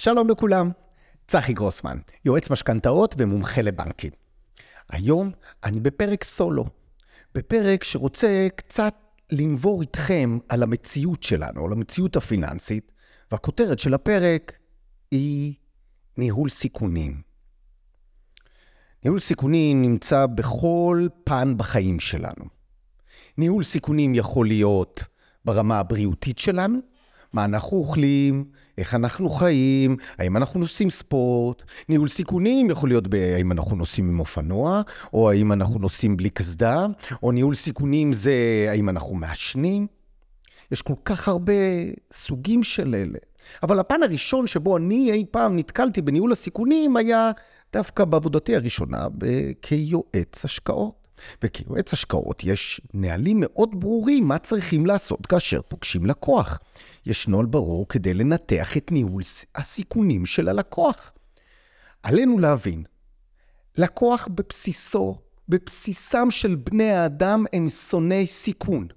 שלום לכולם, צחי גרוסמן, יועץ משכנתאות ומומחה לבנקים. היום אני בפרק סולו, בפרק שרוצה קצת לנבור איתכם על המציאות שלנו, על המציאות הפיננסית, והכותרת של הפרק היא ניהול סיכונים. ניהול סיכונים נמצא בכל פן בחיים שלנו. ניהול סיכונים יכול להיות ברמה הבריאותית שלנו, מה אנחנו אוכלים, איך אנחנו חיים, האם אנחנו נוסעים ספורט. ניהול סיכונים יכול להיות האם אנחנו נוסעים עם אופנוע, או האם אנחנו נוסעים בלי קסדה, או ניהול סיכונים זה האם אנחנו מעשנים. יש כל כך הרבה סוגים של אלה. אבל הפן הראשון שבו אני אי פעם נתקלתי בניהול הסיכונים היה דווקא בעבודתי הראשונה כיועץ השקעות. וכיועץ השקעות יש נהלים מאוד ברורים מה צריכים לעשות כאשר פוגשים לקוח. יש נוהל ברור כדי לנתח את ניהול הסיכונים של הלקוח. עלינו להבין, לקוח בבסיסו, בבסיסם של בני האדם הם שונאי סיכון.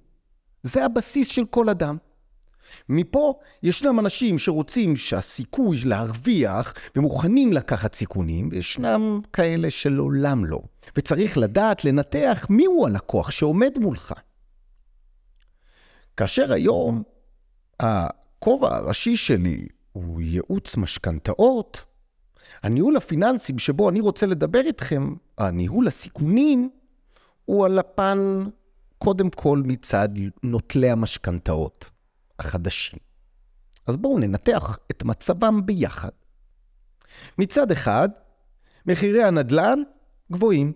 זה הבסיס של כל אדם. מפה ישנם אנשים שרוצים שהסיכוי להרוויח ומוכנים לקחת סיכונים, וישנם כאלה שלעולם לא. וצריך לדעת לנתח מיהו הלקוח שעומד מולך. כאשר היום הכובע הראשי שלי הוא ייעוץ משכנתאות, הניהול הפיננסי שבו אני רוצה לדבר איתכם, הניהול הסיכונים, הוא על הפן, קודם כל מצד נוטלי המשכנתאות. החדשים. אז בואו ננתח את מצבם ביחד. מצד אחד, מחירי הנדל"ן גבוהים.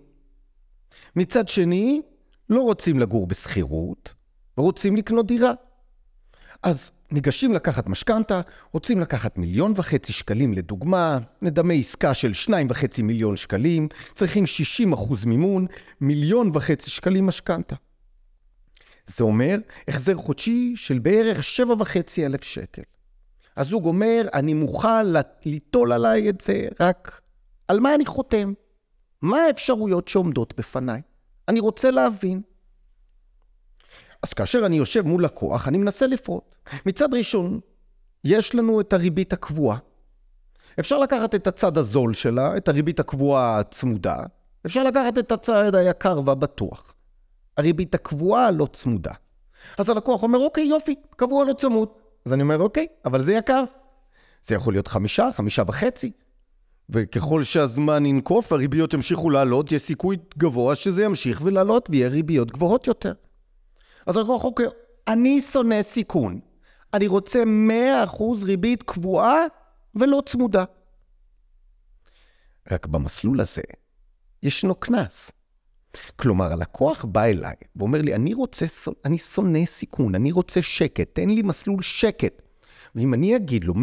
מצד שני, לא רוצים לגור בשכירות, ורוצים לקנות דירה. אז ניגשים לקחת משכנתה, רוצים לקחת מיליון וחצי שקלים לדוגמה, נדמה עסקה של שניים וחצי מיליון שקלים, צריכים 60 אחוז מימון, מיליון וחצי שקלים משכנתה. זה אומר החזר חודשי של בערך שבע וחצי אלף שקל. הזוג אומר, אני מוכן ליטול עליי את זה, רק על מה אני חותם? מה האפשרויות שעומדות בפניי? אני רוצה להבין. אז כאשר אני יושב מול לקוח, אני מנסה לפרוט. מצד ראשון, יש לנו את הריבית הקבועה. אפשר לקחת את הצד הזול שלה, את הריבית הקבועה הצמודה, אפשר לקחת את הצד היקר והבטוח. הריבית הקבועה לא צמודה. אז הלקוח אומר, אוקיי, יופי, קבוע לא צמוד. אז אני אומר, אוקיי, אבל זה יקר. זה יכול להיות חמישה, חמישה וחצי. וככל שהזמן ינקוף, הריביות ימשיכו לעלות, יש סיכוי גבוה שזה ימשיך ולעלות ויהיה ריביות גבוהות יותר. אז הלקוח, אוקיי, אני שונא סיכון. אני רוצה 100% ריבית קבועה ולא צמודה. רק במסלול הזה ישנו קנס. כלומר, הלקוח בא אליי ואומר לי, אני רוצה, אני שונא סיכון, אני רוצה שקט, תן לי מסלול שקט. ואם אני אגיד לו 100%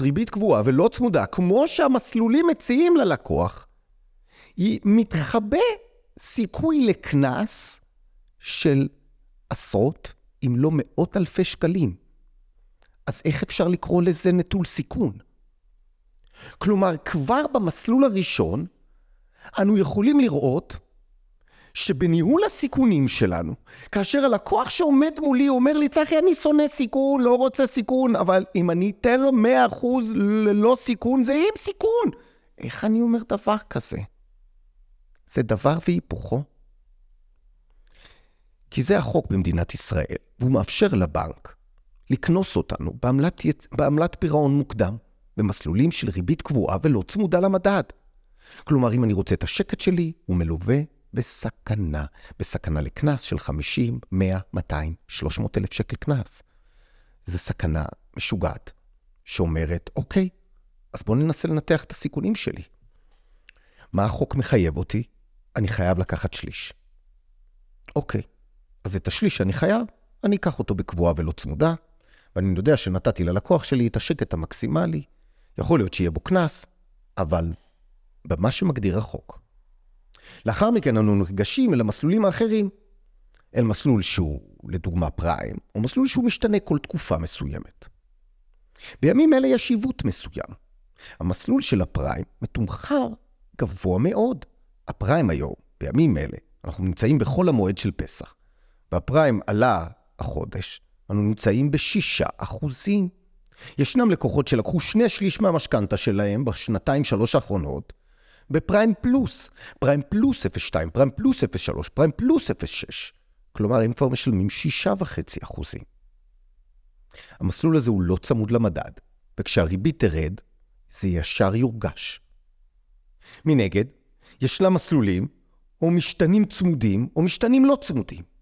ריבית קבועה ולא צמודה, כמו שהמסלולים מציעים ללקוח, מתחבא סיכוי לקנס של עשרות, אם לא מאות אלפי שקלים. אז איך אפשר לקרוא לזה נטול סיכון? כלומר, כבר במסלול הראשון, אנו יכולים לראות שבניהול הסיכונים שלנו, כאשר הלקוח שעומד מולי אומר לי, צחי, אני שונא סיכון, לא רוצה סיכון, אבל אם אני אתן לו 100% ללא סיכון, זה עם סיכון. איך אני אומר דבר כזה? זה דבר והיפוכו. כי זה החוק במדינת ישראל, והוא מאפשר לבנק לקנוס אותנו בעמלת, בעמלת פירעון מוקדם, במסלולים של ריבית קבועה ולא צמודה למדד. כלומר, אם אני רוצה את השקט שלי, הוא מלווה בסכנה, בסכנה לקנס של 50, 100, 200, 300 אלף שקל קנס. זו סכנה משוגעת, שאומרת, אוקיי, אז בואו ננסה לנתח את הסיכונים שלי. מה החוק מחייב אותי? אני חייב לקחת שליש. אוקיי, אז את השליש שאני חייב, אני אקח אותו בקבועה ולא צמודה, ואני יודע שנתתי ללקוח שלי את השקט המקסימלי. יכול להיות שיהיה בו קנס, אבל במה שמגדיר החוק, לאחר מכן אנו ניגשים אל המסלולים האחרים. אל מסלול שהוא, לדוגמה, פריים, או מסלול שהוא משתנה כל תקופה מסוימת. בימים אלה יש עיוות מסוים. המסלול של הפריים מתומחר גבוה מאוד. הפריים היום, בימים אלה, אנחנו נמצאים בחול המועד של פסח, והפריים עלה החודש, אנו נמצאים בשישה אחוזים. ישנם לקוחות שלקחו שני שליש מהמשכנתה שלהם בשנתיים שלוש האחרונות בפריים פלוס, פריים פלוס 0.2, פריים פלוס 0.3, פריים פלוס 0.6. כלומר, הם כבר משלמים 6.5 אחוזים. המסלול הזה הוא לא צמוד למדד, וכשהריבית תרד, זה ישר יורגש. מנגד, ישנם מסלולים או משתנים צמודים או משתנים לא צמודים.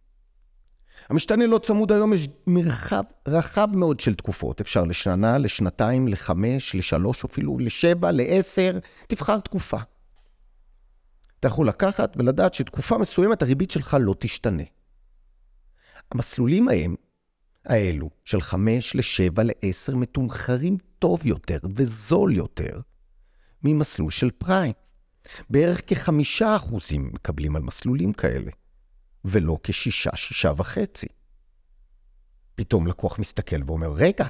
המשתנה לא צמוד היום יש מרחב רחב מאוד של תקופות. אפשר לשנה, לשנתיים, לחמש, לשלוש, אפילו לשבע, לעשר, תבחר תקופה. אתה יכול לקחת ולדעת שתקופה מסוימת הריבית שלך לא תשתנה. המסלולים ההם, האלו, של חמש לשבע לעשר, מתומחרים טוב יותר וזול יותר ממסלול של פריים. בערך כחמישה אחוזים מקבלים על מסלולים כאלה. ולא כשישה, שישה וחצי. פתאום לקוח מסתכל ואומר, רגע,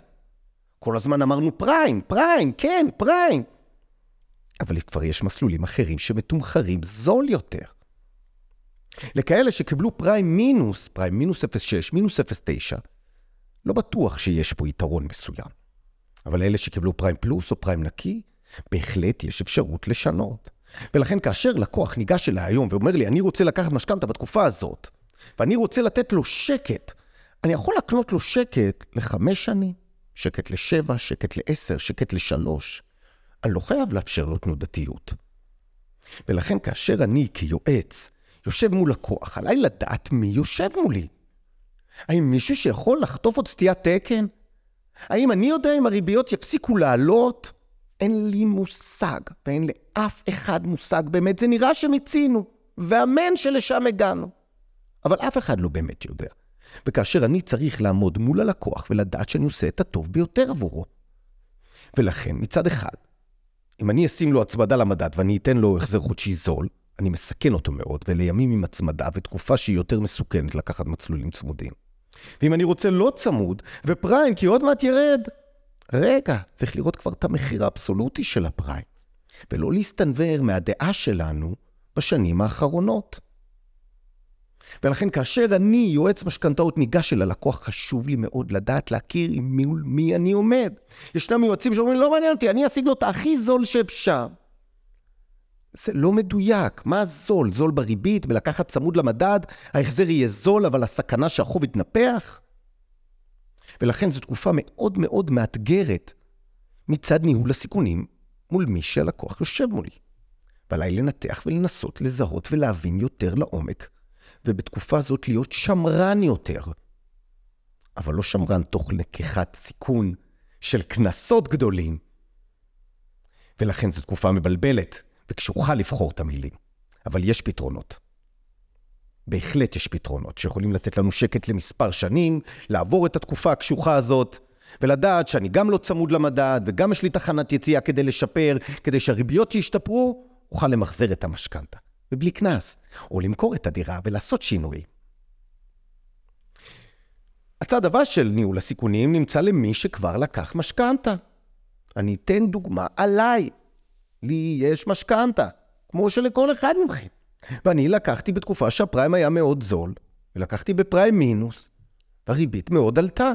כל הזמן אמרנו פריים, פריים, כן, פריים. אבל כבר יש מסלולים אחרים שמתומחרים זול יותר. לכאלה שקיבלו פריים מינוס, פריים מינוס 0.6, מינוס 0.9, לא בטוח שיש פה יתרון מסוים. אבל אלה שקיבלו פריים פלוס או פריים נקי, בהחלט יש אפשרות לשנות. ולכן כאשר לקוח ניגש אליי היום ואומר לי, אני רוצה לקחת משכנתה בתקופה הזאת, ואני רוצה לתת לו שקט, אני יכול לקנות לו שקט לחמש שנים, שקט לשבע, שקט לעשר, שקט לשלוש. אני לא חייב לאפשר לו תנודתיות. ולכן כאשר אני כיועץ יושב מול לקוח, עליי לדעת מי יושב מולי. האם מישהו שיכול לחטוף עוד סטיית תקן? האם אני יודע אם הריביות יפסיקו לעלות? אין לי מושג, ואין לאף אחד מושג באמת. זה נראה שמיצינו, ואמן שלשם הגענו. אבל אף אחד לא באמת יודע. וכאשר אני צריך לעמוד מול הלקוח ולדעת שאני עושה את הטוב ביותר עבורו. ולכן, מצד אחד, אם אני אשים לו הצמדה למדד ואני אתן לו החזר חודשי זול, אני מסכן אותו מאוד, ולימים עם הצמדה ותקופה שהיא יותר מסוכנת לקחת מצלולים צמודים. ואם אני רוצה לא צמוד, ופריים, כי עוד מעט ירד, רגע, צריך לראות כבר את המחיר האבסולוטי של הפריים, ולא להסתנוור מהדעה שלנו בשנים האחרונות. ולכן כאשר אני, יועץ משכנתאות, ניגש אל הלקוח, חשוב לי מאוד לדעת להכיר עם מי, מי אני עומד. ישנם יועצים שאומרים, לא מעניין אותי, אני אשיג לו את הכי זול שאפשר. זה לא מדויק. מה זול? זול בריבית, בלקחת צמוד למדד, ההחזר יהיה זול, אבל הסכנה שהחוב יתנפח? ולכן זו תקופה מאוד מאוד מאתגרת מצד ניהול הסיכונים מול מי שהלקוח יושב מולי. ועליי לנתח ולנסות לזהות ולהבין יותר לעומק, ובתקופה הזאת להיות שמרן יותר. אבל לא שמרן תוך לקיחת סיכון של קנסות גדולים. ולכן זו תקופה מבלבלת וקשוחה לבחור את המילים. אבל יש פתרונות. בהחלט יש פתרונות שיכולים לתת לנו שקט למספר שנים, לעבור את התקופה הקשוחה הזאת, ולדעת שאני גם לא צמוד למדד, וגם יש לי תחנת יציאה כדי לשפר, כדי שהריביות שישתפרו, אוכל למחזר את המשכנתה, ובלי קנס, או למכור את הדירה ולעשות שינוי. הצד הבא של ניהול הסיכונים נמצא למי שכבר לקח משכנתה. אני אתן דוגמה עליי. לי יש משכנתה, כמו שלכל אחד מכם. ואני לקחתי בתקופה שהפריים היה מאוד זול, ולקחתי בפריים מינוס, והריבית מאוד עלתה.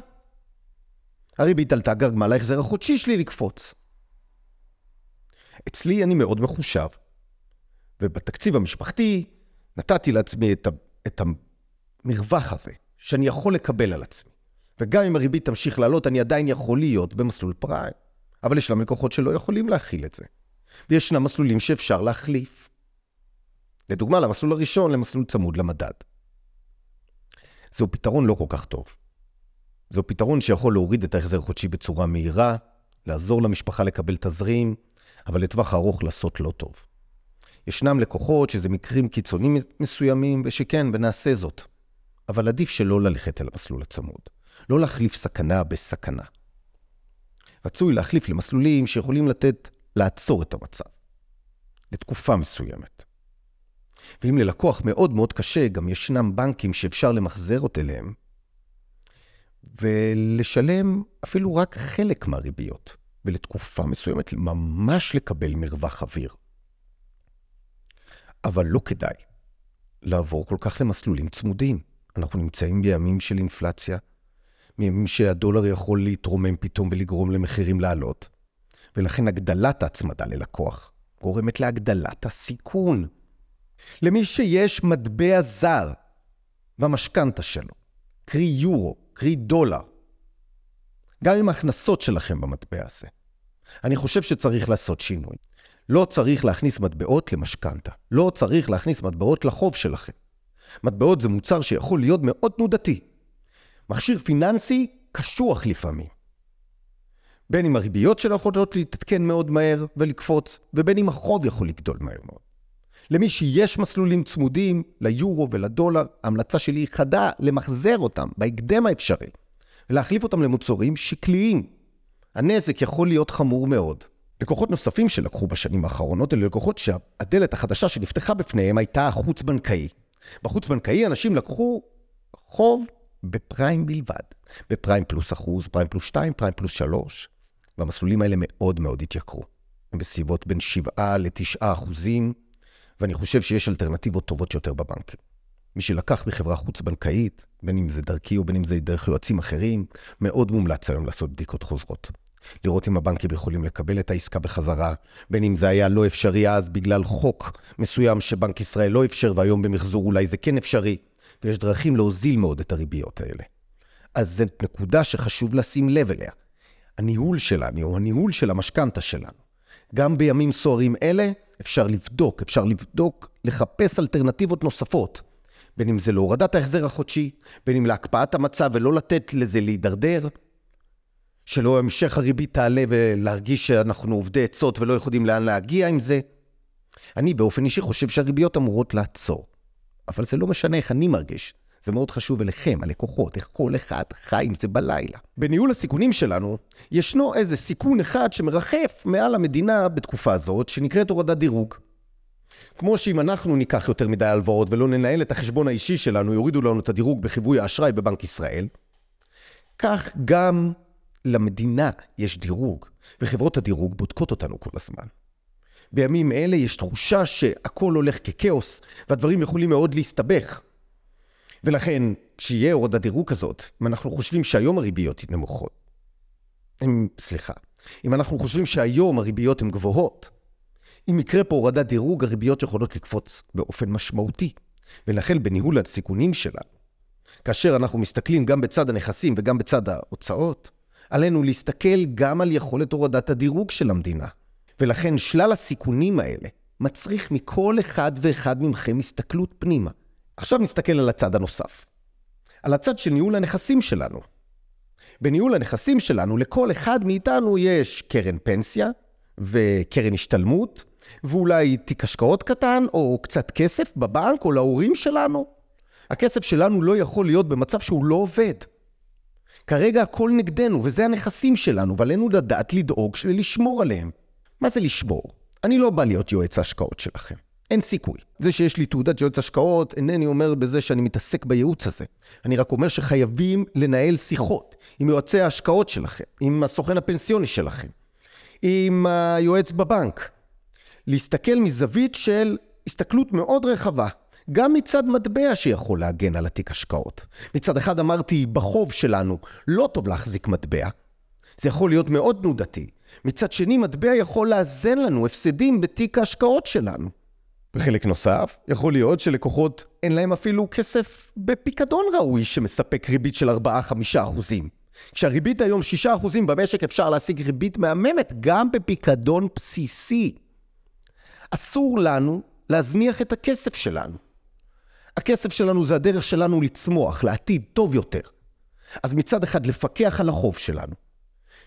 הריבית עלתה גרמה להחזר החודשי שלי לקפוץ. אצלי אני מאוד מחושב, ובתקציב המשפחתי נתתי לעצמי את, המרווח הזה, שאני יכול לקבל על עצמי. וגם אם הריבית תמשיך לעלות, אני עדיין יכול להיות במסלול פריים. אבל ישנם לקוחות שלא יכולים להכיל את זה. וישנם מסלולים שאפשר להחליף. לדוגמה, למסלול הראשון, למסלול צמוד למדד. זהו פתרון לא כל כך טוב. זהו פתרון שיכול להוריד את ההחזר החודשי בצורה מהירה, לעזור למשפחה לקבל תזרים, אבל לטווח הארוך לעשות לא טוב. ישנם לקוחות שזה מקרים קיצוניים מסוימים, ושכן, ונעשה זאת. אבל עדיף שלא ללכת אל המסלול הצמוד. לא להחליף סכנה בסכנה. רצוי להחליף למסלולים שיכולים לתת, לעצור את המצב. לתקופה מסוימת. ואם ללקוח מאוד מאוד קשה, גם ישנם בנקים שאפשר למחזר אותה אליהם, ולשלם אפילו רק חלק מהריביות, ולתקופה מסוימת ממש לקבל מרווח אוויר. אבל לא כדאי לעבור כל כך למסלולים צמודים. אנחנו נמצאים בימים של אינפלציה, שהדולר יכול להתרומם פתאום ולגרום למחירים לעלות, ולכן הגדלת ההצמדה ללקוח גורמת להגדלת הסיכון. למי שיש מטבע זר במשכנתה שלו, קרי יורו, קרי דולר, גם עם ההכנסות שלכם במטבע הזה, אני חושב שצריך לעשות שינוי. לא צריך להכניס מטבעות למשכנתה. לא צריך להכניס מטבעות לחוב שלכם. מטבעות זה מוצר שיכול להיות מאוד תנודתי. מכשיר פיננסי קשוח לפעמים. בין אם הריביות שלו יכולות להתעדכן מאוד מהר ולקפוץ, ובין אם החוב יכול לגדול מהר מאוד. למי שיש מסלולים צמודים ליורו ולדולר, ההמלצה שלי היא חדה למחזר אותם בהקדם האפשרי, ולהחליף אותם למוצרים שקליים. הנזק יכול להיות חמור מאוד. לקוחות נוספים שלקחו בשנים האחרונות אלה לקוחות שהדלת החדשה שנפתחה בפניהם הייתה החוץ-בנקאי. בחוץ-בנקאי אנשים לקחו חוב בפריים בלבד. בפריים פלוס אחוז, פריים פלוס 2, פריים פלוס 3. והמסלולים האלה מאוד מאוד התייקרו. הם בסביבות בין 7 ל-9 אחוזים, ואני חושב שיש אלטרנטיבות טובות יותר בבנקים. מי שלקח מחברה חוץ-בנקאית, בין אם זה דרכי או בין אם זה דרך יועצים אחרים, מאוד מומלץ היום לעשות בדיקות חוזרות. לראות אם הבנקים יכולים לקבל את העסקה בחזרה, בין אם זה היה לא אפשרי אז בגלל חוק מסוים שבנק ישראל לא אפשר והיום במחזור אולי זה כן אפשרי, ויש דרכים להוזיל מאוד את הריביות האלה. אז זו נקודה שחשוב לשים לב אליה. הניהול שלנו, או הניהול של המשכנתה שלנו. גם בימים סוערים אלה אפשר לבדוק, אפשר לבדוק, לחפש אלטרנטיבות נוספות. בין אם זה להורדת ההחזר החודשי, בין אם להקפאת המצב ולא לתת לזה להידרדר, שלא המשך הריבית תעלה ולהרגיש שאנחנו עובדי עצות ולא יכולים לאן להגיע עם זה. אני באופן אישי חושב שהריביות אמורות לעצור. אבל זה לא משנה איך אני מרגיש. זה מאוד חשוב אליכם, הלקוחות, איך כל אחד חי עם זה בלילה. בניהול הסיכונים שלנו, ישנו איזה סיכון אחד שמרחף מעל המדינה בתקופה הזאת, שנקראת הורדת דירוג. כמו שאם אנחנו ניקח יותר מדי הלוואות ולא ננהל את החשבון האישי שלנו, יורידו לנו את הדירוג בחיווי האשראי בבנק ישראל, כך גם למדינה יש דירוג, וחברות הדירוג בודקות אותנו כל הזמן. בימים אלה יש תחושה שהכל הולך ככאוס, והדברים יכולים מאוד להסתבך. ולכן, כשיהיה הורדת דירוג כזאת, אם אנחנו חושבים שהיום הריביות הן נמוכות, אם, סליחה, אם אנחנו חושבים שהיום הריביות הן גבוהות, אם יקרה פה הורדת דירוג, הריביות יכולות לקפוץ באופן משמעותי. ולכן בניהול הסיכונים שלנו, כאשר אנחנו מסתכלים גם בצד הנכסים וגם בצד ההוצאות, עלינו להסתכל גם על יכולת הורדת הדירוג של המדינה. ולכן שלל הסיכונים האלה מצריך מכל אחד ואחד מכם הסתכלות פנימה. עכשיו נסתכל על הצד הנוסף. על הצד של ניהול הנכסים שלנו. בניהול הנכסים שלנו, לכל אחד מאיתנו יש קרן פנסיה וקרן השתלמות, ואולי תיק השקעות קטן, או קצת כסף בבנק, או להורים שלנו. הכסף שלנו לא יכול להיות במצב שהוא לא עובד. כרגע הכל נגדנו, וזה הנכסים שלנו, ועלינו לדעת לדאוג ולשמור עליהם. מה זה לשמור? אני לא בא להיות יועץ ההשקעות שלכם. אין סיכוי. זה שיש לי תעודת יועץ השקעות, אינני אומר בזה שאני מתעסק בייעוץ הזה. אני רק אומר שחייבים לנהל שיחות עם יועצי ההשקעות שלכם, עם הסוכן הפנסיוני שלכם, עם היועץ בבנק. להסתכל מזווית של הסתכלות מאוד רחבה. גם מצד מטבע שיכול להגן על התיק השקעות. מצד אחד אמרתי, בחוב שלנו לא טוב להחזיק מטבע. זה יכול להיות מאוד תנודתי. מצד שני, מטבע יכול לאזן לנו הפסדים בתיק ההשקעות שלנו. וחלק נוסף, יכול להיות שלקוחות אין להם אפילו כסף בפיקדון ראוי שמספק ריבית של 4-5 אחוזים. כשהריבית היום 6 אחוזים במשק אפשר להשיג ריבית מהממת גם בפיקדון בסיסי. אסור לנו להזניח את הכסף שלנו. הכסף שלנו זה הדרך שלנו לצמוח, לעתיד טוב יותר. אז מצד אחד לפקח על החוב שלנו,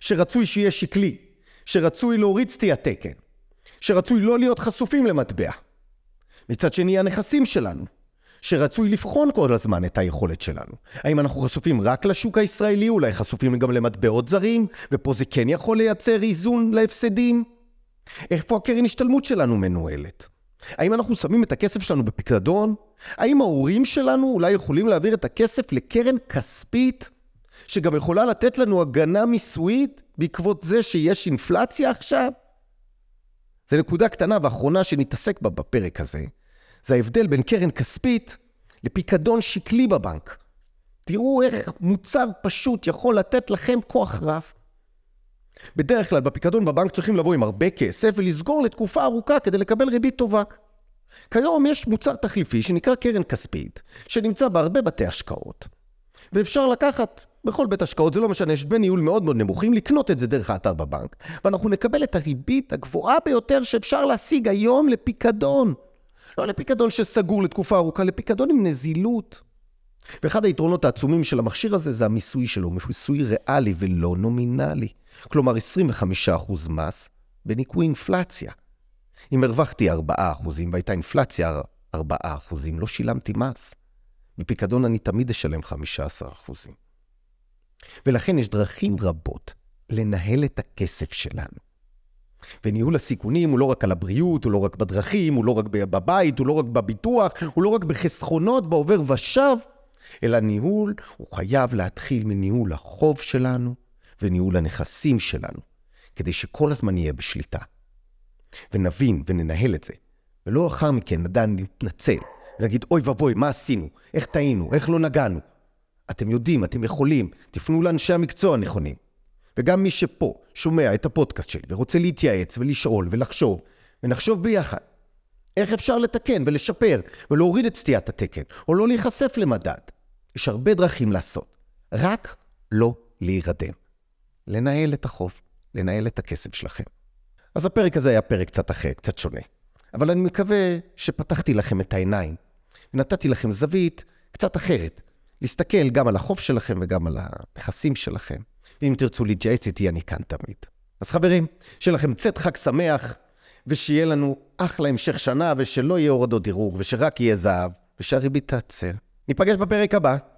שרצוי שיהיה שקלי, שרצוי להוריד סטיית תקן, שרצוי לא להיות חשופים למטבע. מצד שני הנכסים שלנו, שרצוי לבחון כל הזמן את היכולת שלנו. האם אנחנו חשופים רק לשוק הישראלי, אולי חשופים גם למטבעות זרים, ופה זה כן יכול לייצר איזון להפסדים? איפה הקרן השתלמות שלנו מנוהלת? האם אנחנו שמים את הכסף שלנו בפיקדון? האם ההורים שלנו אולי יכולים להעביר את הכסף לקרן כספית, שגם יכולה לתת לנו הגנה מיסויית בעקבות זה שיש אינפלציה עכשיו? זו נקודה קטנה ואחרונה שנתעסק בה בפרק הזה. זה ההבדל בין קרן כספית לפיקדון שקלי בבנק. תראו איך מוצר פשוט יכול לתת לכם כוח רב. בדרך כלל בפיקדון בבנק צריכים לבוא עם הרבה כסף ולסגור לתקופה ארוכה כדי לקבל ריבית טובה. כיום יש מוצר תחליפי שנקרא קרן כספית, שנמצא בהרבה בתי השקעות. ואפשר לקחת בכל בית השקעות, זה לא משנה, יש דמי ניהול מאוד מאוד נמוכים, לקנות את זה דרך האתר בבנק, ואנחנו נקבל את הריבית הגבוהה ביותר שאפשר להשיג היום לפיקדון. לא לפיקדון שסגור לתקופה ארוכה, לפיקדון עם נזילות. ואחד היתרונות העצומים של המכשיר הזה זה המיסוי שלו, מיסוי ריאלי ולא נומינלי. כלומר 25% מס בניכוי אינפלציה. אם הרווחתי 4% והייתה אינפלציה 4%, לא שילמתי מס. בפיקדון אני תמיד אשלם 15%. ולכן יש דרכים רבות לנהל את הכסף שלנו. וניהול הסיכונים הוא לא רק על הבריאות, הוא לא רק בדרכים, הוא לא רק בבית, הוא לא רק בביטוח, הוא לא רק בחסכונות, בעובר ושב, אלא ניהול, הוא חייב להתחיל מניהול החוב שלנו וניהול הנכסים שלנו, כדי שכל הזמן יהיה בשליטה. ונבין וננהל את זה, ולא אחר מכן עדיין נתנצל, ולהגיד, אוי ואבוי, מה עשינו? איך טעינו? איך לא נגענו? אתם יודעים, אתם יכולים, תפנו לאנשי המקצוע הנכונים. וגם מי שפה שומע את הפודקאסט שלי ורוצה להתייעץ ולשאול ולחשוב, ונחשוב ביחד איך אפשר לתקן ולשפר ולהוריד את סטיית התקן, או לא להיחשף למדד. יש הרבה דרכים לעשות, רק לא להירדם. לנהל את החוב, לנהל את הכסף שלכם. אז הפרק הזה היה פרק קצת אחר, קצת שונה. אבל אני מקווה שפתחתי לכם את העיניים, ונתתי לכם זווית קצת אחרת, להסתכל גם על החוב שלכם וגם על הנכסים שלכם. ואם תרצו להתייעץ איתי, אני כאן תמיד. אז חברים, שיהיה לכם צאת חג שמח, ושיהיה לנו אחלה המשך שנה, ושלא יהיה הורדות דירוג, ושרק יהיה זהב, ושהריבית תעצר. ניפגש בפרק הבא.